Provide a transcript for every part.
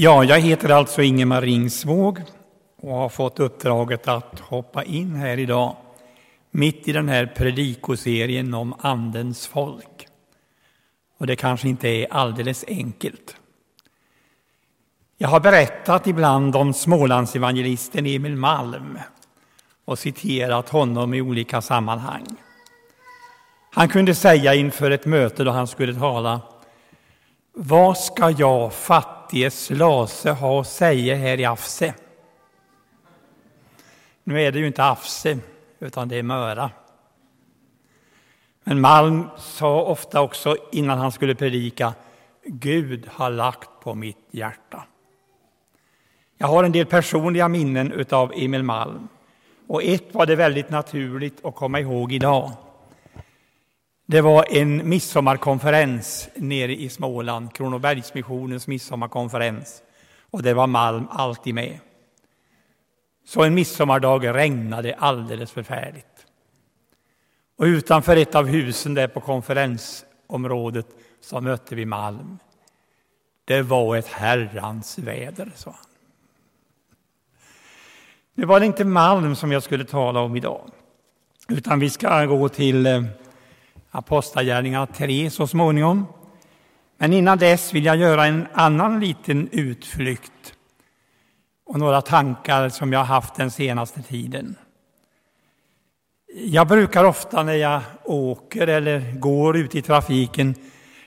Ja, jag heter alltså Ingemar Ringsvåg och har fått uppdraget att hoppa in här idag mitt i den här predikoserien om Andens folk. Och det kanske inte är alldeles enkelt. Jag har berättat ibland om Smålandsevangelisten Emil Malm och citerat honom i olika sammanhang. Han kunde säga inför ett möte då han skulle tala vad ska jag, fattige slase, ha att säga här i Afse? Nu är det ju inte Afse, utan det är Möra. Men Malm sa ofta också innan han skulle predika Gud har lagt på mitt hjärta. Jag har en del personliga minnen av Emil Malm. Och ett var det väldigt naturligt att komma ihåg idag. Det var en midsommarkonferens nere i Småland, Kronobergsmissionens midsommarkonferens. Och det var Malm alltid med. Så en midsommardag regnade alldeles förfärligt. Och utanför ett av husen där på konferensområdet så mötte vi Malm. Det var ett herrans väder, sa han. Nu var det inte Malm som jag skulle tala om idag, utan vi ska gå till eh, Apostlagärningarna 3 så småningom. Men innan dess vill jag göra en annan liten utflykt och några tankar som jag haft den senaste tiden. Jag brukar ofta när jag åker eller går ut i trafiken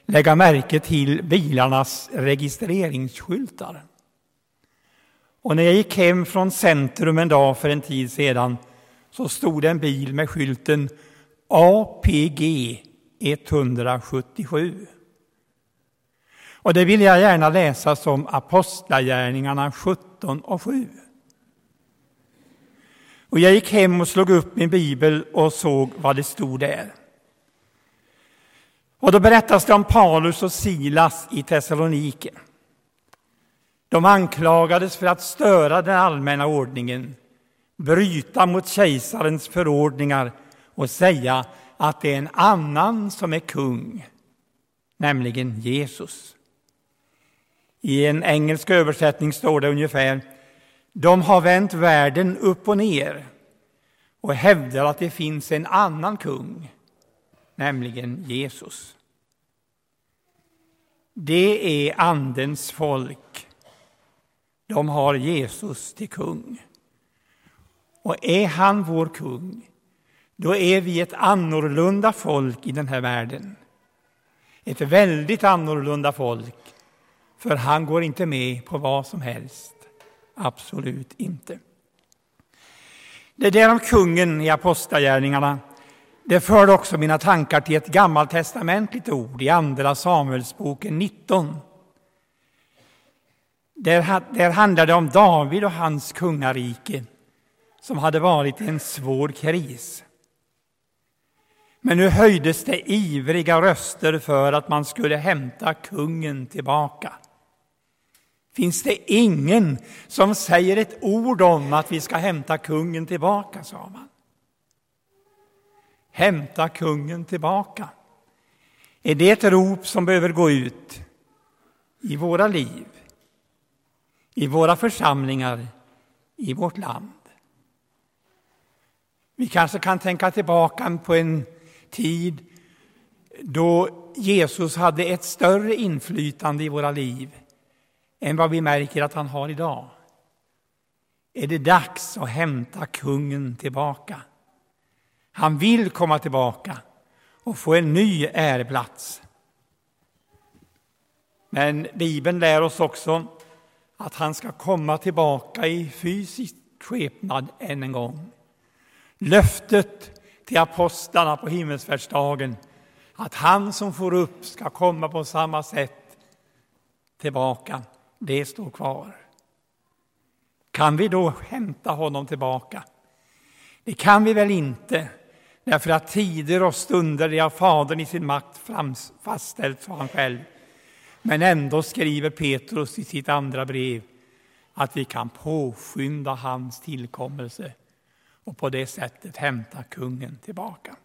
lägga märke till bilarnas registreringsskyltar. Och när jag gick hem från centrum en dag för en tid sedan så stod det en bil med skylten APG 177. Och det vill jag gärna läsa som Apostlagärningarna 17 och 7. Och jag gick hem och slog upp min bibel och såg vad det stod där. Och då berättas det om Paulus och Silas i Thessaloniken. De anklagades för att störa den allmänna ordningen, bryta mot kejsarens förordningar och säga att det är en annan som är kung, nämligen Jesus. I en engelsk översättning står det ungefär De har vänt världen upp och ner och hävdar att det finns en annan kung, nämligen Jesus. Det är Andens folk de har Jesus till kung. Och är han vår kung, då är vi ett annorlunda folk i den här världen. Ett väldigt annorlunda folk, för han går inte med på vad som helst. Absolut inte. Det där om kungen i Apostlagärningarna det förde också mina tankar till ett gammaltestamentligt ord i Andra Samuelsboken 19. Där, där handlar det om David och hans kungarike som hade varit i en svår kris. Men nu höjdes det ivriga röster för att man skulle hämta kungen tillbaka. Finns det ingen som säger ett ord om att vi ska hämta kungen tillbaka, sa man. Hämta kungen tillbaka. Är det ett rop som behöver gå ut i våra liv? i våra församlingar i vårt land. Vi kanske kan tänka tillbaka på en tid då Jesus hade ett större inflytande i våra liv än vad vi märker att han har idag. Är det dags att hämta kungen tillbaka? Han vill komma tillbaka och få en ny äreplats. Men Bibeln lär oss också att han ska komma tillbaka i fysisk skepnad än en gång. Löftet till apostlarna på himmelsfärdsdagen att han som får upp ska komma på samma sätt tillbaka, det står kvar. Kan vi då hämta honom tillbaka? Det kan vi väl inte, därför att tider och stunder det har Fadern i sin makt fastställt, sa han själv. Men ändå skriver Petrus i sitt andra brev att vi kan påskynda hans tillkommelse och på det sättet hämta kungen tillbaka.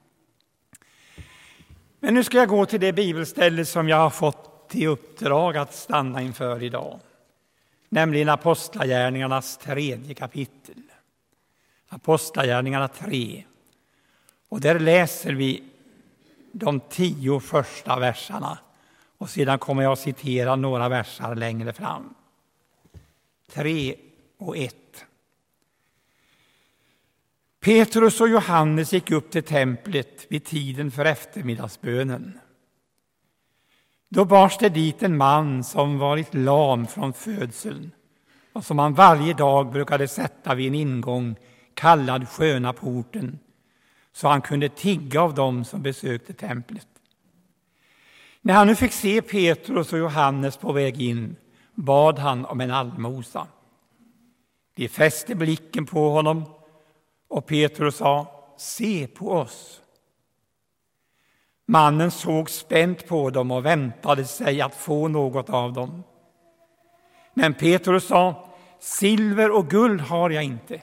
Men nu ska jag gå till det bibelställe som jag har fått i uppdrag att stanna inför idag. nämligen Apostlagärningarnas tredje kapitel. Apostlagärningarna 3. Och där läser vi de tio första verserna och sedan kommer jag att citera några verser längre fram. 3 och 1. Petrus och Johannes gick upp till templet vid tiden för eftermiddagsbönen. Då bars det dit en man som varit lam från födseln och som han varje dag brukade sätta vid en ingång kallad Sköna porten så han kunde tigga av dem som besökte templet. När han nu fick se Petrus och Johannes på väg in bad han om en allmosa. De fäste blicken på honom och Petrus sa Se på oss. Mannen såg spänt på dem och väntade sig att få något av dem. Men Petrus sa Silver och guld har jag inte,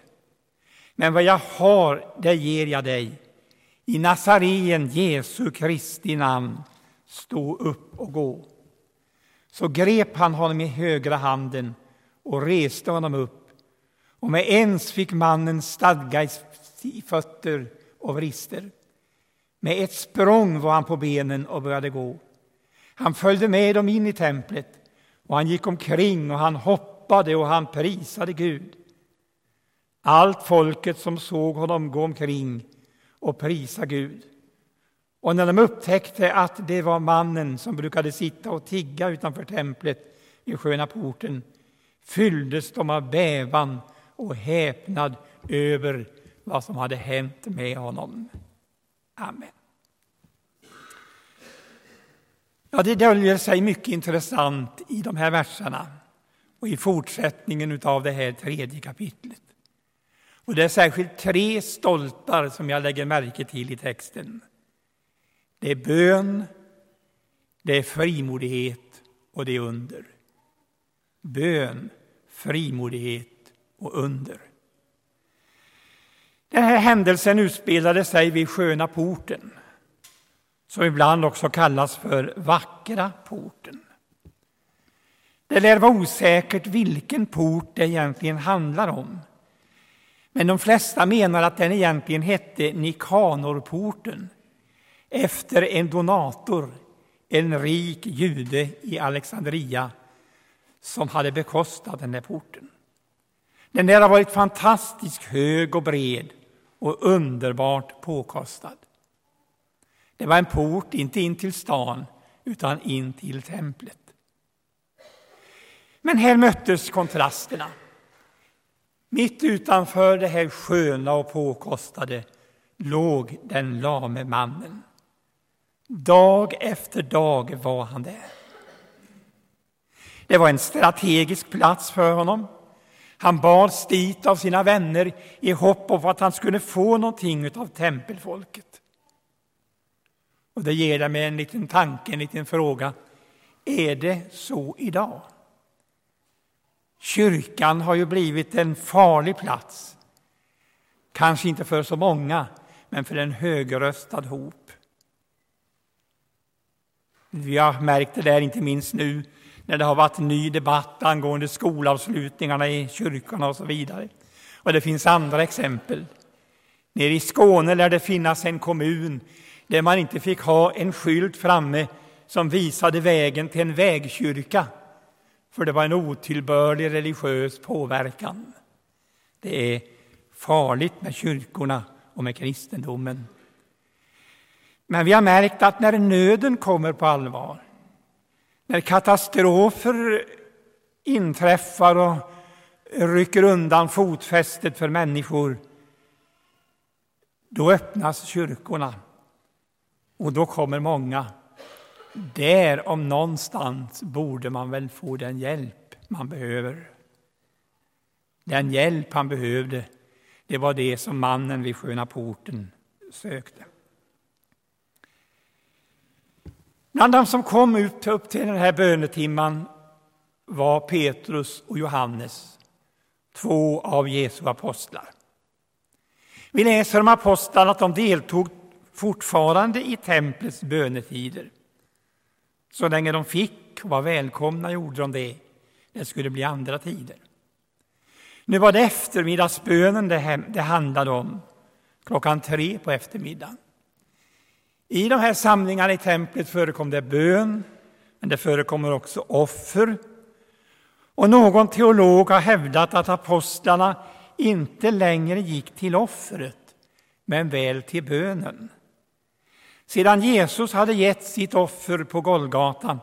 men vad jag har, det ger jag dig. I Nazareen Jesu Kristi namn, stå upp och gå. Så grep han honom i högra handen och reste honom upp, och med ens fick mannen stadga i fötter och vrister. Med ett språng var han på benen och började gå. Han följde med dem in i templet, och han gick omkring och han hoppade och han prisade Gud. Allt folket som såg honom gå omkring och prisa Gud. Och när de upptäckte att det var mannen som brukade sitta och tigga utanför templet i Sköna porten fylldes de av bävan och häpnad över vad som hade hänt med honom. Amen. Ja, det döljer sig mycket intressant i de här verserna och i fortsättningen av det här tredje kapitlet. Och det är särskilt tre stolpar som jag lägger märke till i texten. Det är bön, det är frimodighet och det är under. Bön, frimodighet och under. Den här händelsen utspelade sig vid Sköna porten som ibland också kallas för Vackra porten. Det lär vara osäkert vilken port det egentligen handlar om. Men de flesta menar att den egentligen hette Nikanorporten efter en donator, en rik jude i Alexandria som hade bekostat den där porten. Den där har varit fantastiskt hög och bred och underbart påkostad. Det var en port, inte in till stan, utan in till templet. Men här möttes kontrasterna. Mitt utanför det här sköna och påkostade låg den lame mannen. Dag efter dag var han där. Det var en strategisk plats för honom. Han bads dit av sina vänner i hopp om att han skulle få någonting av tempelfolket. Och det ger mig en liten tanke, en liten fråga. Är det så idag? Kyrkan har ju blivit en farlig plats. Kanske inte för så många, men för en högröstad hop. Vi har märkt det där inte minst nu när det har varit ny debatt angående skolavslutningarna i kyrkorna och så vidare. Och det finns andra exempel. Nere i Skåne lär det finnas en kommun där man inte fick ha en skylt framme som visade vägen till en vägkyrka för det var en otillbörlig religiös påverkan. Det är farligt med kyrkorna och med kristendomen. Men vi har märkt att när nöden kommer på allvar, när katastrofer inträffar och rycker undan fotfästet för människor, då öppnas kyrkorna och då kommer många där om någonstans borde man väl få den hjälp man behöver. Den hjälp han behövde, det var det som mannen vid Sköna porten sökte. Bland de som kom ut upp till den här bönetimman var Petrus och Johannes, två av Jesu apostlar. Vi läser om apostlarna att de deltog fortfarande i templets bönetider. Så länge de fick och var välkomna gjorde de det. Det skulle bli andra tider. Nu var det eftermiddagsbönen det, det handlade om, klockan tre på eftermiddagen. I de här samlingarna i templet förekom det bön, men det förekommer också offer. Och någon teolog har hävdat att apostlarna inte längre gick till offret, men väl till bönen. Sedan Jesus hade gett sitt offer på Golgata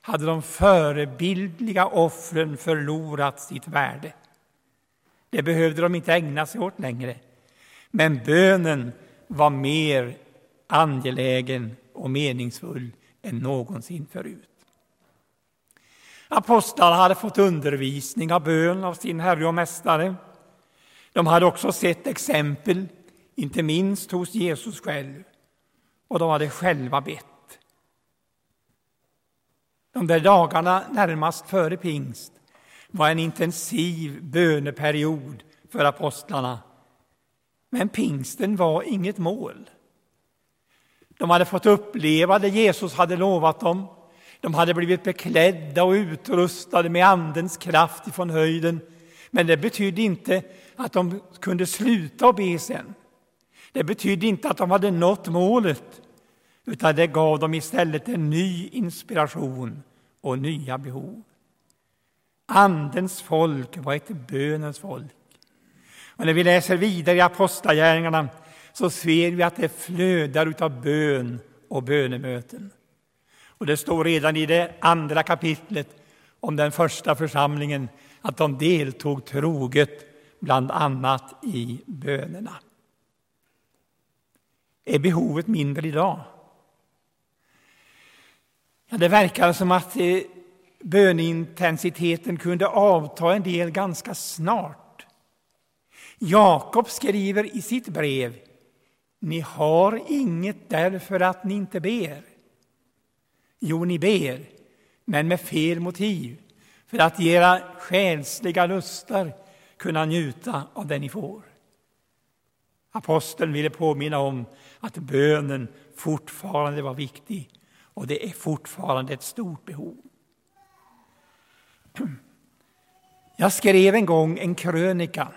hade de förebildliga offren förlorat sitt värde. Det behövde de inte ägna sig åt längre. Men bönen var mer angelägen och meningsfull än någonsin förut. Apostlarna hade fått undervisning av bön av sin Herre och Mästare. De hade också sett exempel, inte minst hos Jesus själv, och de hade själva bett. De där dagarna närmast före pingst var en intensiv böneperiod för apostlarna. Men pingsten var inget mål. De hade fått uppleva det Jesus hade lovat dem. De hade blivit beklädda och utrustade med Andens kraft ifrån höjden. Men det betydde inte att de kunde sluta att be sen. Det betydde inte att de hade nått målet, utan det gav dem istället en ny inspiration och nya behov. Andens folk var ett bönens folk. Och när vi läser vidare i Apostlagärningarna så ser vi att det flödar av bön och bönemöten. Och det står redan i det andra kapitlet om den första församlingen att de deltog troget bland annat i bönerna. Är behovet mindre idag? Ja, det verkar som att eh, bönintensiteten kunde avta en del ganska snart. Jakob skriver i sitt brev ni har inget därför att ni inte ber. Jo, ni ber, men med fel motiv för att era själsliga lustar kunna njuta av det ni får. Aposteln ville påminna om att bönen fortfarande var viktig och det är fortfarande ett stort behov. Jag skrev en gång en krönika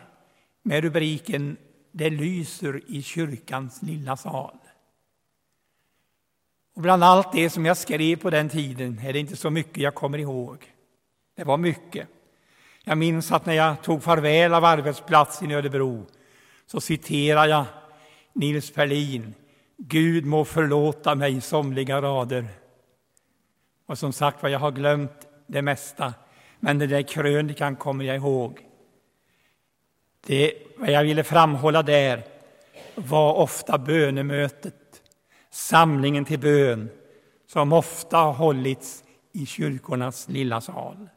med rubriken det lyser i kyrkans lilla sal. Och bland allt det som jag skrev på den tiden är det inte så mycket jag kommer ihåg. Det var mycket. Jag minns att när jag tog farväl av arbetsplatsen i Örebro så citerade jag Nils Ferlin. Gud må förlåta mig somliga rader. Och som sagt var, jag har glömt det mesta. Men den där krönikan kommer jag ihåg. Det, vad jag ville framhålla där var ofta bönemötet, samlingen till bön som ofta har hållits i kyrkornas lilla sal.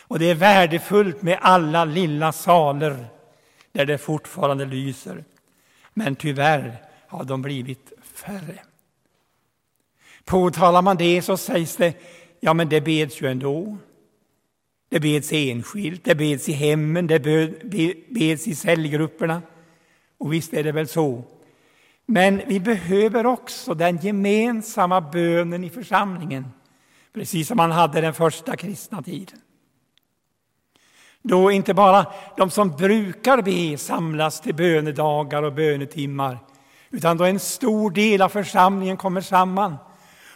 Och det är värdefullt med alla lilla saler där det fortfarande lyser. Men tyvärr har de blivit färre. Påtalar man det så sägs det, ja men det beds ju ändå. Det beds enskilt, det beds i hemmen, det beds i cellgrupperna. Och visst är det väl så. Men vi behöver också den gemensamma bönen i församlingen, precis som man hade den första kristna tiden. Då inte bara de som brukar be samlas till bönedagar och bönetimmar, utan då en stor del av församlingen kommer samman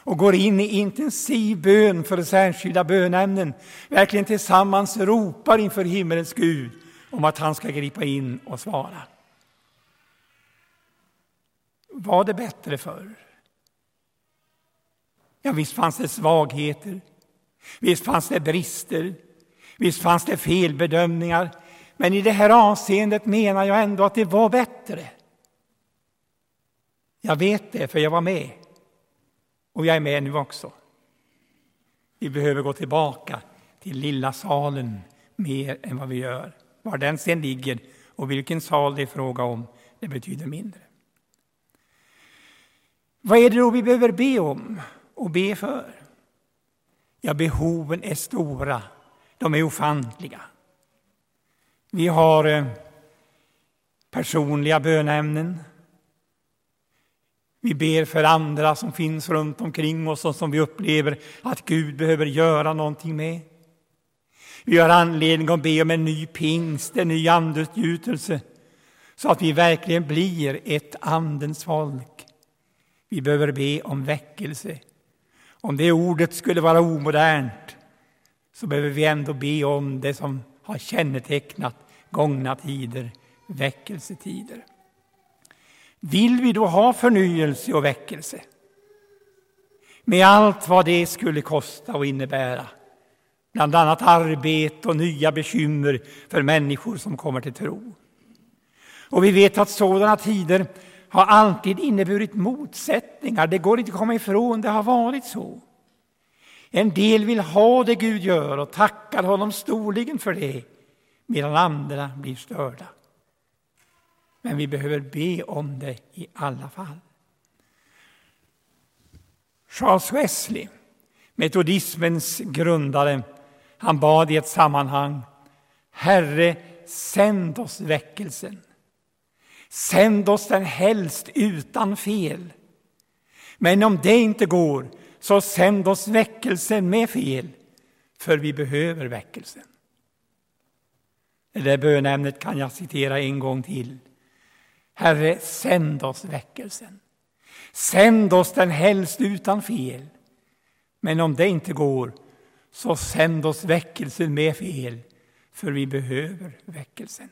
och går in i intensiv bön för särskilda bönämnen, verkligen tillsammans ropar inför himmelens Gud om att han ska gripa in och svara. Var det bättre förr? Ja, visst fanns det svagheter, visst fanns det brister, visst fanns det felbedömningar, men i det här avseendet menar jag ändå att det var bättre. Jag vet det, för jag var med. Och jag är med nu också. Vi behöver gå tillbaka till lilla salen mer än vad vi gör. Var den sen ligger och vilken sal det är fråga om, det betyder mindre. Vad är det då vi behöver be om och be för? Ja, behoven är stora, de är ofantliga. Vi har eh, personliga bönämnen, vi ber för andra som finns runt omkring oss och som vi upplever att Gud behöver göra någonting med. Vi har anledning att be om en ny pingst, en ny andutgjutelse, så att vi verkligen blir ett andens folk. Vi behöver be om väckelse. Om det ordet skulle vara omodernt så behöver vi ändå be om det som har kännetecknat gångna tider, väckelsetider. Vill vi då ha förnyelse och väckelse? Med allt vad det skulle kosta och innebära. Bland annat arbete och nya bekymmer för människor som kommer till tro. Och vi vet att sådana tider har alltid inneburit motsättningar. Det går inte att komma ifrån, det har varit så. En del vill ha det Gud gör och tackar honom storligen för det, medan andra blir störda. Men vi behöver be om det i alla fall. Charles Wesley, metodismens grundare, han bad i ett sammanhang Herre, sänd oss väckelsen. Sänd oss den helst utan fel. Men om det inte går, så sänd oss väckelsen med fel, för vi behöver väckelsen. Det där bönämnet kan jag citera en gång till. Herre, sänd oss väckelsen. Sänd oss den helst utan fel. Men om det inte går, så sänd oss väckelsen med fel, för vi behöver väckelsen.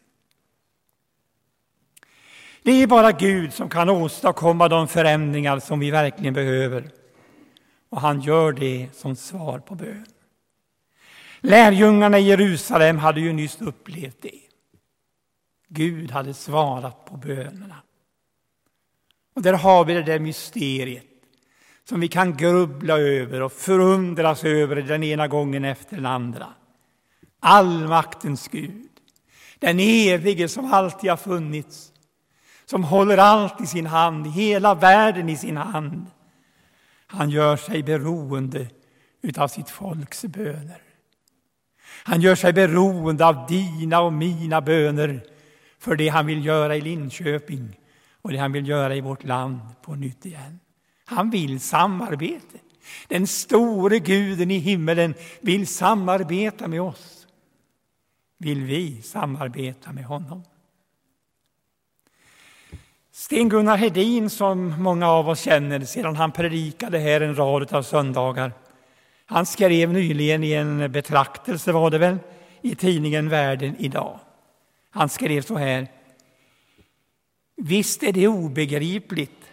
Det är bara Gud som kan åstadkomma de förändringar som vi verkligen behöver. Och han gör det som svar på bön. Lärjungarna i Jerusalem hade ju nyss upplevt det. Gud hade svarat på bönerna. Och där har vi det där mysteriet som vi kan grubbla över och förundras över den ena gången efter den andra. Allmaktens Gud, den evige som alltid har funnits, som håller allt i sin hand, hela världen i sin hand. Han gör sig beroende av sitt folks böner. Han gör sig beroende av dina och mina böner för det han vill göra i Linköping och det han vill göra i vårt land på nytt igen. Han vill samarbete. Den store guden i himmelen vill samarbeta med oss. Vill vi samarbeta med honom? Sten-Gunnar Hedin, som många av oss känner sedan han predikade här en rad av söndagar, han skrev nyligen i en betraktelse, var det väl, i tidningen Världen idag. Han skrev så här. Visst är det obegripligt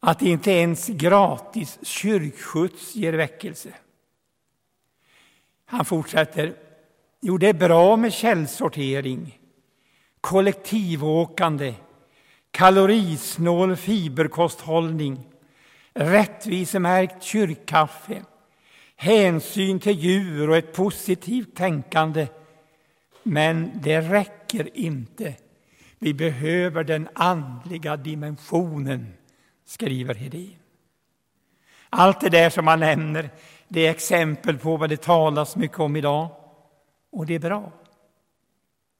att inte ens gratis kyrkskjuts ger väckelse. Han fortsätter. Jo, det är bra med källsortering, kollektivåkande, kalorisnål fiberkosthållning, rättvisemärkt kyrkkaffe, hänsyn till djur och ett positivt tänkande. Men det räcker inte. Vi behöver den andliga dimensionen, skriver Hedin. Allt det där som han nämner, det är exempel på vad det talas mycket om idag. Och det är bra.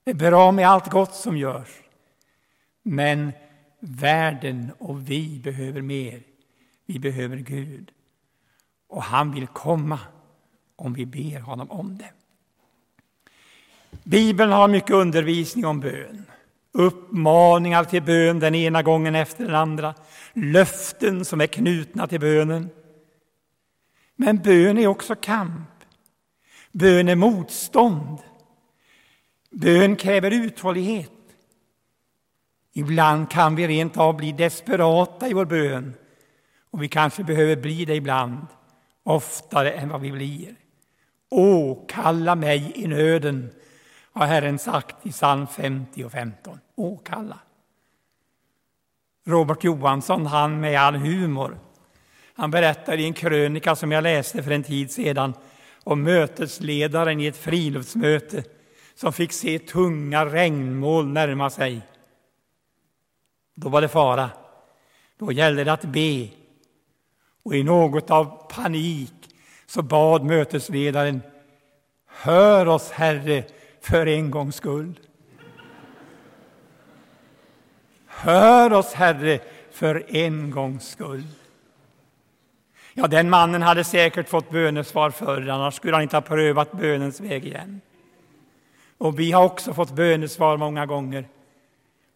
Det är bra med allt gott som görs. Men världen och vi behöver mer. Vi behöver Gud. Och han vill komma om vi ber honom om det. Bibeln har mycket undervisning om bön. Uppmaningar till bön den ena gången efter den andra. Löften som är knutna till bönen. Men bön är också kamp. Bön är motstånd. Bön kräver uthållighet. Ibland kan vi rent av bli desperata i vår bön och vi kanske behöver bli det ibland, oftare än vad vi blir. Åh, kalla mig i nöden, har Herren sagt i psalm 50 och 15. Åkalla. Robert Johansson, han med all humor, han berättar i en krönika som jag läste för en tid sedan om mötesledaren i ett friluftsmöte som fick se tunga regnmoln närma sig. Då var det fara. Då gällde det att be. Och i något av panik så bad mötesledaren Hör oss, Herre, för en gångs skull. Hör oss, Herre, för en gångs skull. Ja, den mannen hade säkert fått bönesvar förr, annars skulle han inte ha prövat bönens väg igen. Och vi har också fått bönesvar många gånger.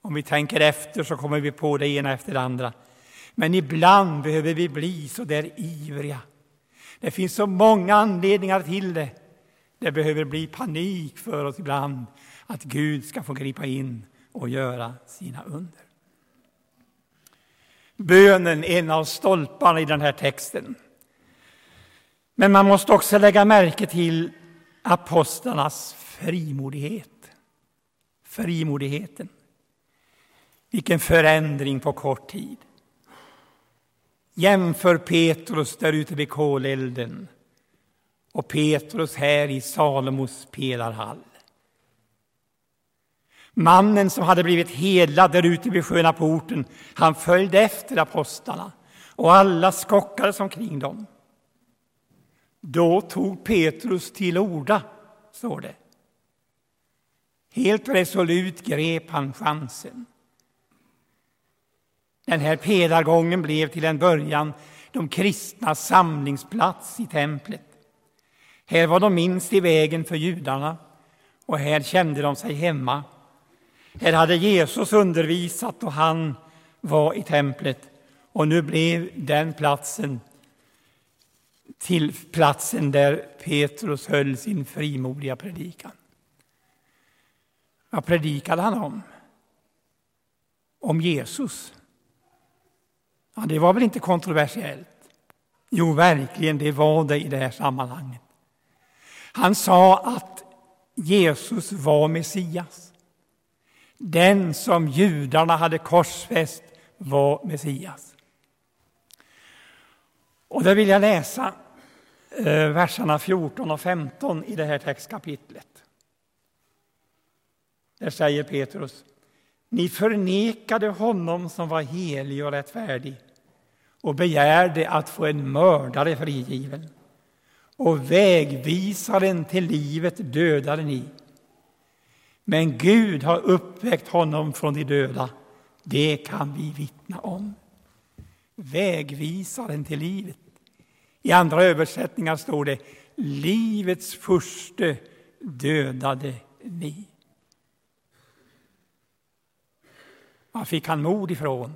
Om vi tänker efter så kommer vi på det ena efter det andra. Men ibland behöver vi bli så där ivriga. Det finns så många anledningar till det. Det behöver bli panik för oss ibland att Gud ska få gripa in och göra sina under. Bönen är en av stolparna i den här texten. Men man måste också lägga märke till apostlarnas frimodighet. Frimodigheten. Vilken förändring på kort tid. Jämför Petrus där ute vid kolelden och Petrus här i Salomos pelarhall. Mannen som hade blivit helad där ute vid sköna porten, han följde efter apostlarna och alla skockades omkring dem. Då tog Petrus till orda, står det. Helt resolut grep han chansen. Den här pelargången blev till en början de kristnas samlingsplats i templet. Här var de minst i vägen för judarna och här kände de sig hemma. Här hade Jesus undervisat och han var i templet och nu blev den platsen till platsen där Petrus höll sin frimodiga predikan. Vad predikade han om? Om Jesus. Ja, det var väl inte kontroversiellt? Jo, verkligen, det var det i det här sammanhanget. Han sa att Jesus var Messias. Den som judarna hade korsfäst var Messias. Och där vill jag läsa eh, verserna 14 och 15 i det här textkapitlet. Där säger Petrus ni förnekade honom som var helig och rättfärdig och begärde att få en mördare frigiven. Och vägvisaren till livet dödade ni. Men Gud har uppväckt honom från de döda. Det kan vi vittna om. Vägvisaren till livet. I andra översättningar står det livets furste dödade ni. Var fick han mod ifrån?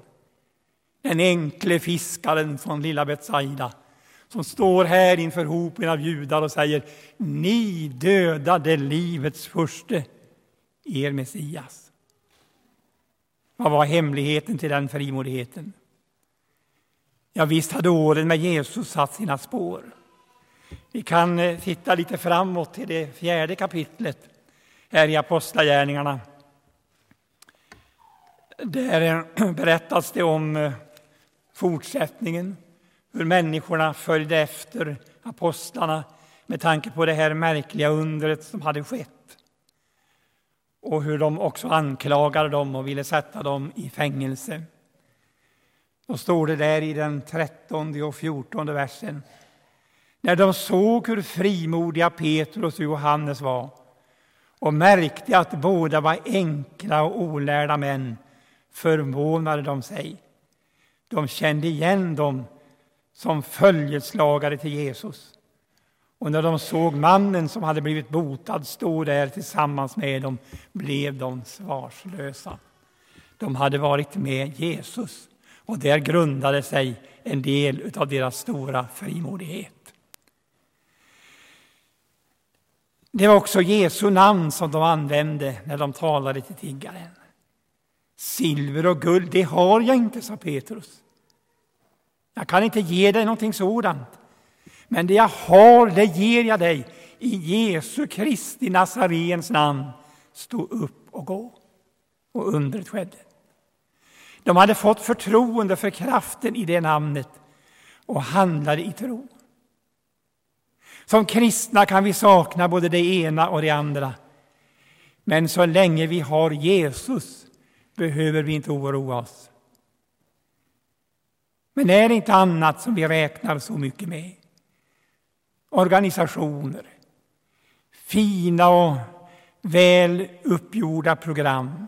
Den enkle fiskaren från lilla Betsaida som står här inför hopen av judar och säger Ni dödade livets furste, er Messias. Vad var hemligheten till den frimodigheten? Ja, visst hade åren med Jesus satt sina spår. Vi kan eh, titta lite framåt till det fjärde kapitlet här i Apostlagärningarna. Där eh, berättas det om eh, fortsättningen, hur människorna följde efter apostlarna med tanke på det här märkliga undret som hade skett. Och hur de också anklagade dem och ville sätta dem i fängelse. Då står det där i den trettonde och fjortonde versen. När de såg hur frimodiga Petrus och Johannes var och märkte att båda var enkla och olärda män förvånade de sig. De kände igen dem som följeslagare till Jesus. Och när de såg mannen som hade blivit botad stå där tillsammans med dem blev de svarslösa. De hade varit med Jesus och där grundade sig en del av deras stora frimodighet. Det var också Jesu namn som de använde när de talade till tiggaren. Silver och guld, det har jag inte, sa Petrus. Jag kan inte ge dig någonting sådant. Men det jag har, det ger jag dig. I Jesu Kristi Nazarens namn, stå upp och gå. Och undret skedde. De hade fått förtroende för kraften i det namnet och handlade i tro. Som kristna kan vi sakna både det ena och det andra. Men så länge vi har Jesus behöver vi inte oroa oss. Men är det inte annat som vi räknar så mycket med? Organisationer, fina och väl uppgjorda program,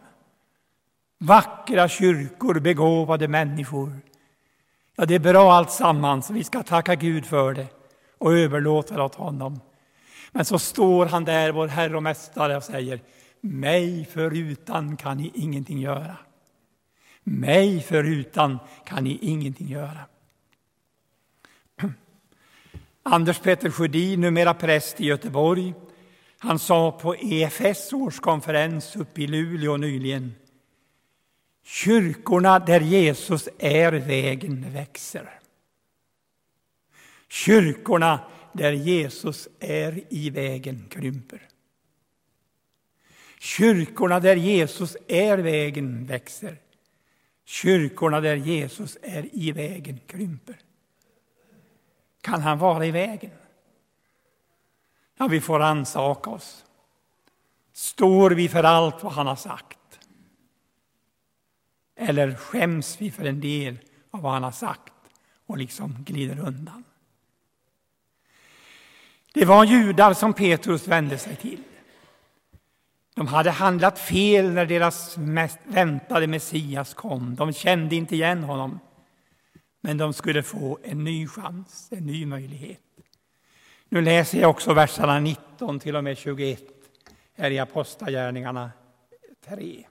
vackra kyrkor, begåvade människor. Ja, det är bra allt sammans. Vi ska tacka Gud för det och överlåta det åt honom. Men så står han där, vår Herre och Mästare, och säger mig förutan kan ni ingenting göra. Mig förutan kan ni ingenting göra. Anders-Petter Sjödin, numera präst i Göteborg, han sa på EFS årskonferens uppe i Luleå nyligen Kyrkorna där Jesus är vägen växer. Kyrkorna där Jesus är i vägen krymper. Kyrkorna där Jesus är vägen växer. Kyrkorna där Jesus är i vägen krymper. Kan han vara i vägen? Ja, vi får ansaka oss. Står vi för allt vad han har sagt? Eller skäms vi för en del av vad han har sagt och liksom glider undan? Det var judar som Petrus vände sig till. De hade handlat fel när deras mest väntade Messias kom. De kände inte igen honom. Men de skulle få en ny chans, en ny möjlighet. Nu läser jag också verserna 19 till och med 21 här i Apostlagärningarna 3.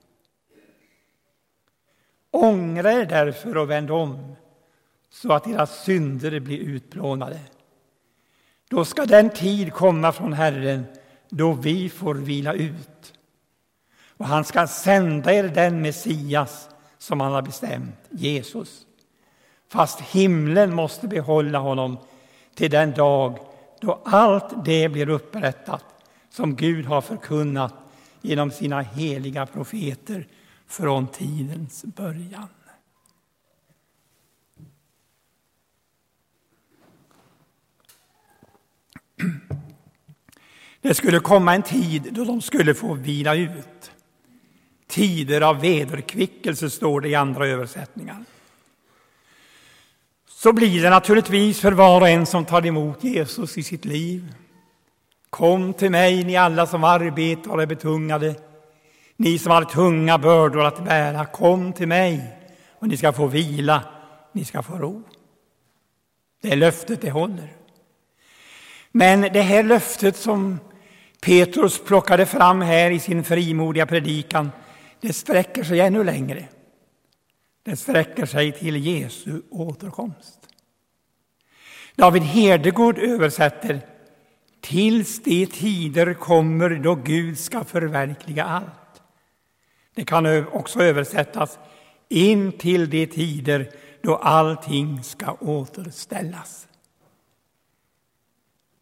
Ångra er därför och vänd om så att deras synder blir utplånade. Då ska den tid komma från Herren då vi får vila ut. Och han ska sända er den Messias som han har bestämt, Jesus. Fast himlen måste behålla honom till den dag då allt det blir upprättat som Gud har förkunnat genom sina heliga profeter från tidens början. Det skulle komma en tid då de skulle få vila ut. Tider av vederkvickelse står det i andra översättningar. Så blir det naturligtvis för var och en som tar emot Jesus i sitt liv. Kom till mig, ni alla som arbetar och är betungade, ni som har tunga bördor att bära. Kom till mig och ni ska få vila, ni ska få ro. Det löftet det håller. Men det här löftet som Petrus plockade fram här i sin frimodiga predikan, det sträcker sig ännu längre. Det sträcker sig till Jesu återkomst. David Herdegård översätter tills de tider kommer då Gud ska förverkliga allt. Det kan också översättas in till de tider då allting ska återställas.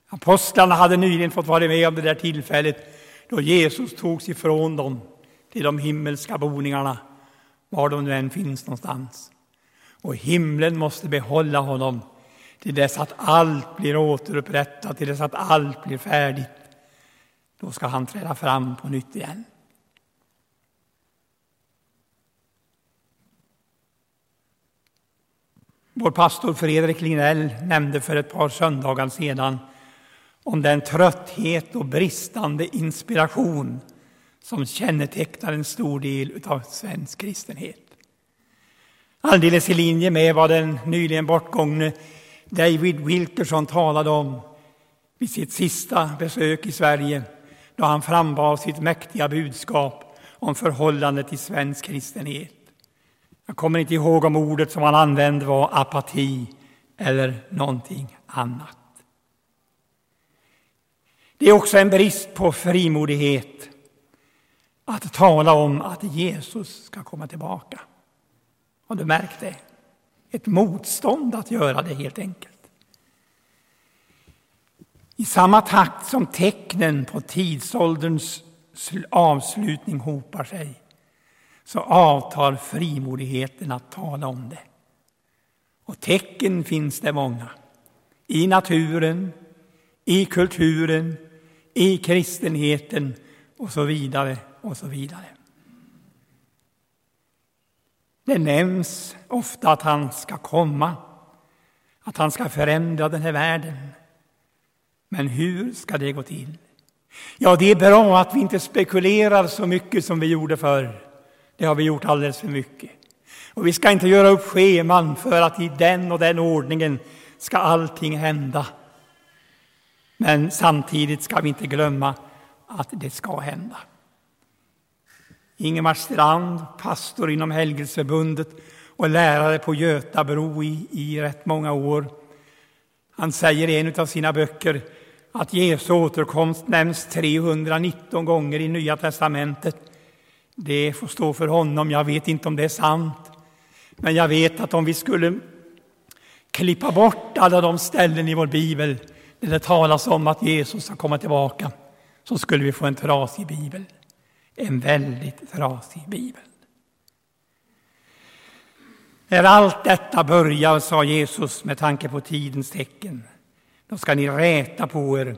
Apostlarna hade nyligen fått vara med om det där tillfället då Jesus togs ifrån dem till de himmelska boningarna, var de nu än finns någonstans. Och himlen måste behålla honom till dess att allt blir återupprättat, till dess att allt blir färdigt. Då ska han träda fram på nytt igen. Vår pastor Fredrik Linell nämnde för ett par söndagar sedan om den trötthet och bristande inspiration som kännetecknar en stor del av svensk kristenhet. Alldeles i linje med vad den nyligen bortgångne David Wilkerson talade om vid sitt sista besök i Sverige då han frambar sitt mäktiga budskap om förhållandet till svensk kristenhet. Jag kommer inte ihåg om ordet som han använde var apati eller någonting annat. Det är också en brist på frimodighet att tala om att Jesus ska komma tillbaka. Har du märkt det? Ett motstånd att göra det helt enkelt. I samma takt som tecknen på tidsålderns avslutning hopar sig så avtar frimodigheten att tala om det. Och tecken finns det många. I naturen, i kulturen, i kristenheten och så vidare och så vidare. Det nämns ofta att han ska komma, att han ska förändra den här världen. Men hur ska det gå till? Ja, det är bra att vi inte spekulerar så mycket som vi gjorde förr. Det har vi gjort alldeles för mycket. Och vi ska inte göra upp scheman för att i den och den ordningen ska allting hända. Men samtidigt ska vi inte glömma att det ska hända. Ingemar Strand, pastor inom Helgelseförbundet och lärare på Götabro i, i rätt många år. Han säger i en av sina böcker att Jesu återkomst nämns 319 gånger i Nya testamentet. Det får stå för honom, jag vet inte om det är sant. Men jag vet att om vi skulle klippa bort alla de ställen i vår bibel när det talas om att Jesus ska komma tillbaka, så skulle vi få en trasig bibel. En väldigt trasig bibel. När allt detta börjar, sa Jesus med tanke på tidens tecken, då ska ni räta på er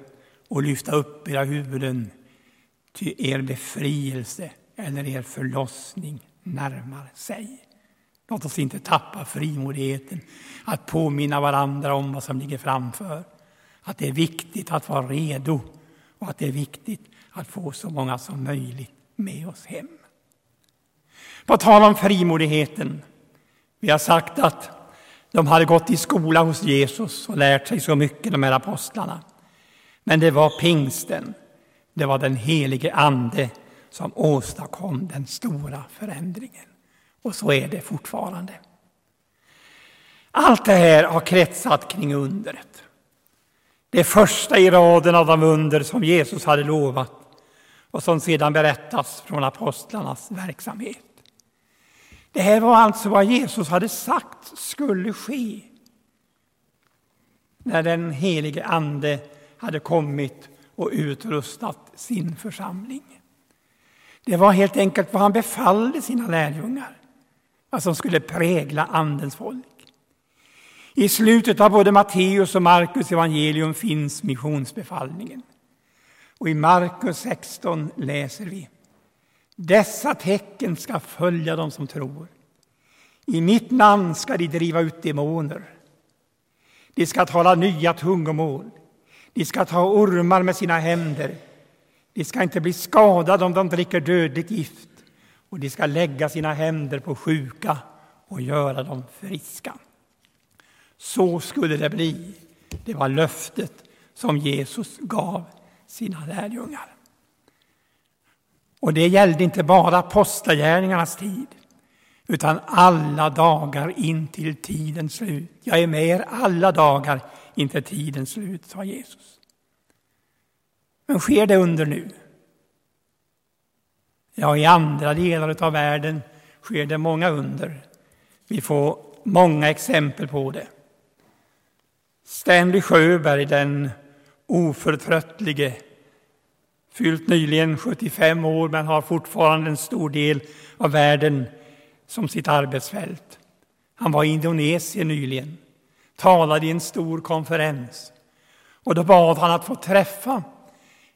och lyfta upp era huvuden, ty er befrielse eller er förlossning närmar sig. Låt oss inte tappa frimodigheten att påminna varandra om vad som ligger framför. Att det är viktigt att vara redo och att det är viktigt att få så många som möjligt med oss hem. På tal om frimodigheten. Vi har sagt att de hade gått i skola hos Jesus och lärt sig så mycket, de här apostlarna. Men det var pingsten, det var den helige Ande som åstadkom den stora förändringen. Och så är det fortfarande. Allt det här har kretsat kring undret. Det första i raden av de under som Jesus hade lovat och som sedan berättas från apostlarnas verksamhet. Det här var alltså vad Jesus hade sagt skulle ske när den helige Ande hade kommit och utrustat sin församling. Det var helt enkelt vad han befallde sina lärjungar, vad som skulle prägla Andens folk. I slutet av både Matteus och Markus evangelium finns missionsbefallningen. Och i Markus 16 läser vi Dessa tecken ska följa dem som tror. I mitt namn ska de driva ut demoner. De ska tala nya tungomål. De ska ta ormar med sina händer. De ska inte bli skadade om de dricker dödligt gift och de ska lägga sina händer på sjuka och göra dem friska. Så skulle det bli. Det var löftet som Jesus gav sina lärjungar. Och det gällde inte bara apostlagärningarnas tid, utan alla dagar in till tidens slut. Jag är med er alla dagar in till tidens slut, sa Jesus. Men sker det under nu? Ja, i andra delar av världen sker det många under. Vi får många exempel på det. Stanley Sjöberg, den oförtröttlige, fyllt nyligen 75 år men har fortfarande en stor del av världen som sitt arbetsfält. Han var i Indonesien nyligen, talade i en stor konferens och då bad han att få träffa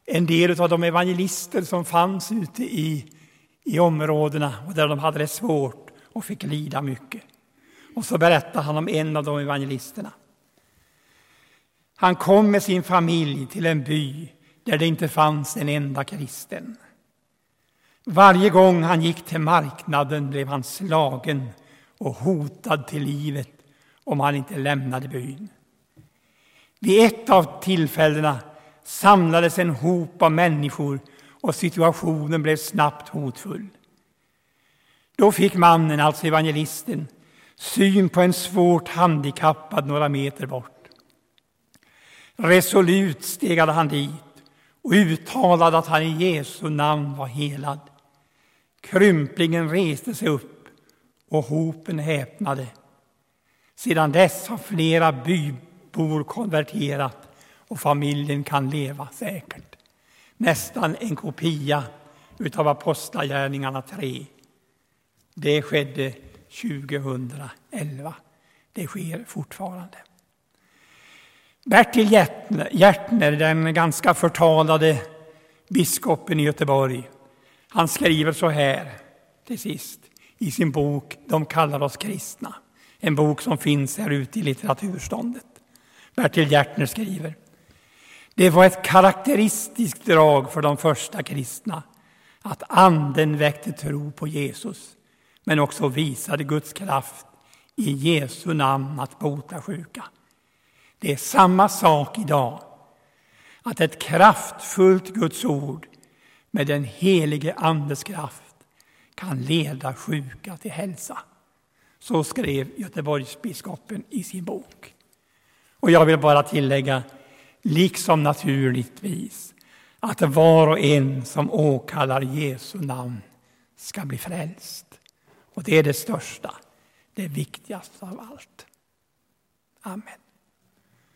en del av de evangelister som fanns ute i, i områdena och där de hade det svårt och fick lida mycket. Och så berättade han om en av de evangelisterna. Han kom med sin familj till en by där det inte fanns en enda kristen. Varje gång han gick till marknaden blev han slagen och hotad till livet om han inte lämnade byn. Vid ett av tillfällena samlades en hop av människor och situationen blev snabbt hotfull. Då fick mannen, alltså evangelisten, syn på en svårt handikappad några meter bort. Resolut stegade han dit och uttalade att han i Jesu namn var helad. Krymplingen reste sig upp och hopen häpnade. Sedan dess har flera bybor konverterat och familjen kan leva säkert. Nästan en kopia utav Apostlagärningarna 3. Det skedde 2011. Det sker fortfarande. Bertil Hjärtner, den ganska förtalade biskopen i Göteborg, han skriver så här till sist i sin bok De kallar oss kristna. En bok som finns här ute i litteraturståndet. Bertil Hjärtner skriver Det var ett karaktäristiskt drag för de första kristna att anden väckte tro på Jesus men också visade Guds kraft i Jesu namn att bota sjuka. Det är samma sak idag. att ett kraftfullt Guds ord med den helige Andes kraft kan leda sjuka till hälsa. Så skrev Göteborgsbiskopen i sin bok. Och jag vill bara tillägga, liksom naturligtvis, att var och en som åkallar Jesu namn ska bli frälst. Och det är det största, det viktigaste av allt. Amen.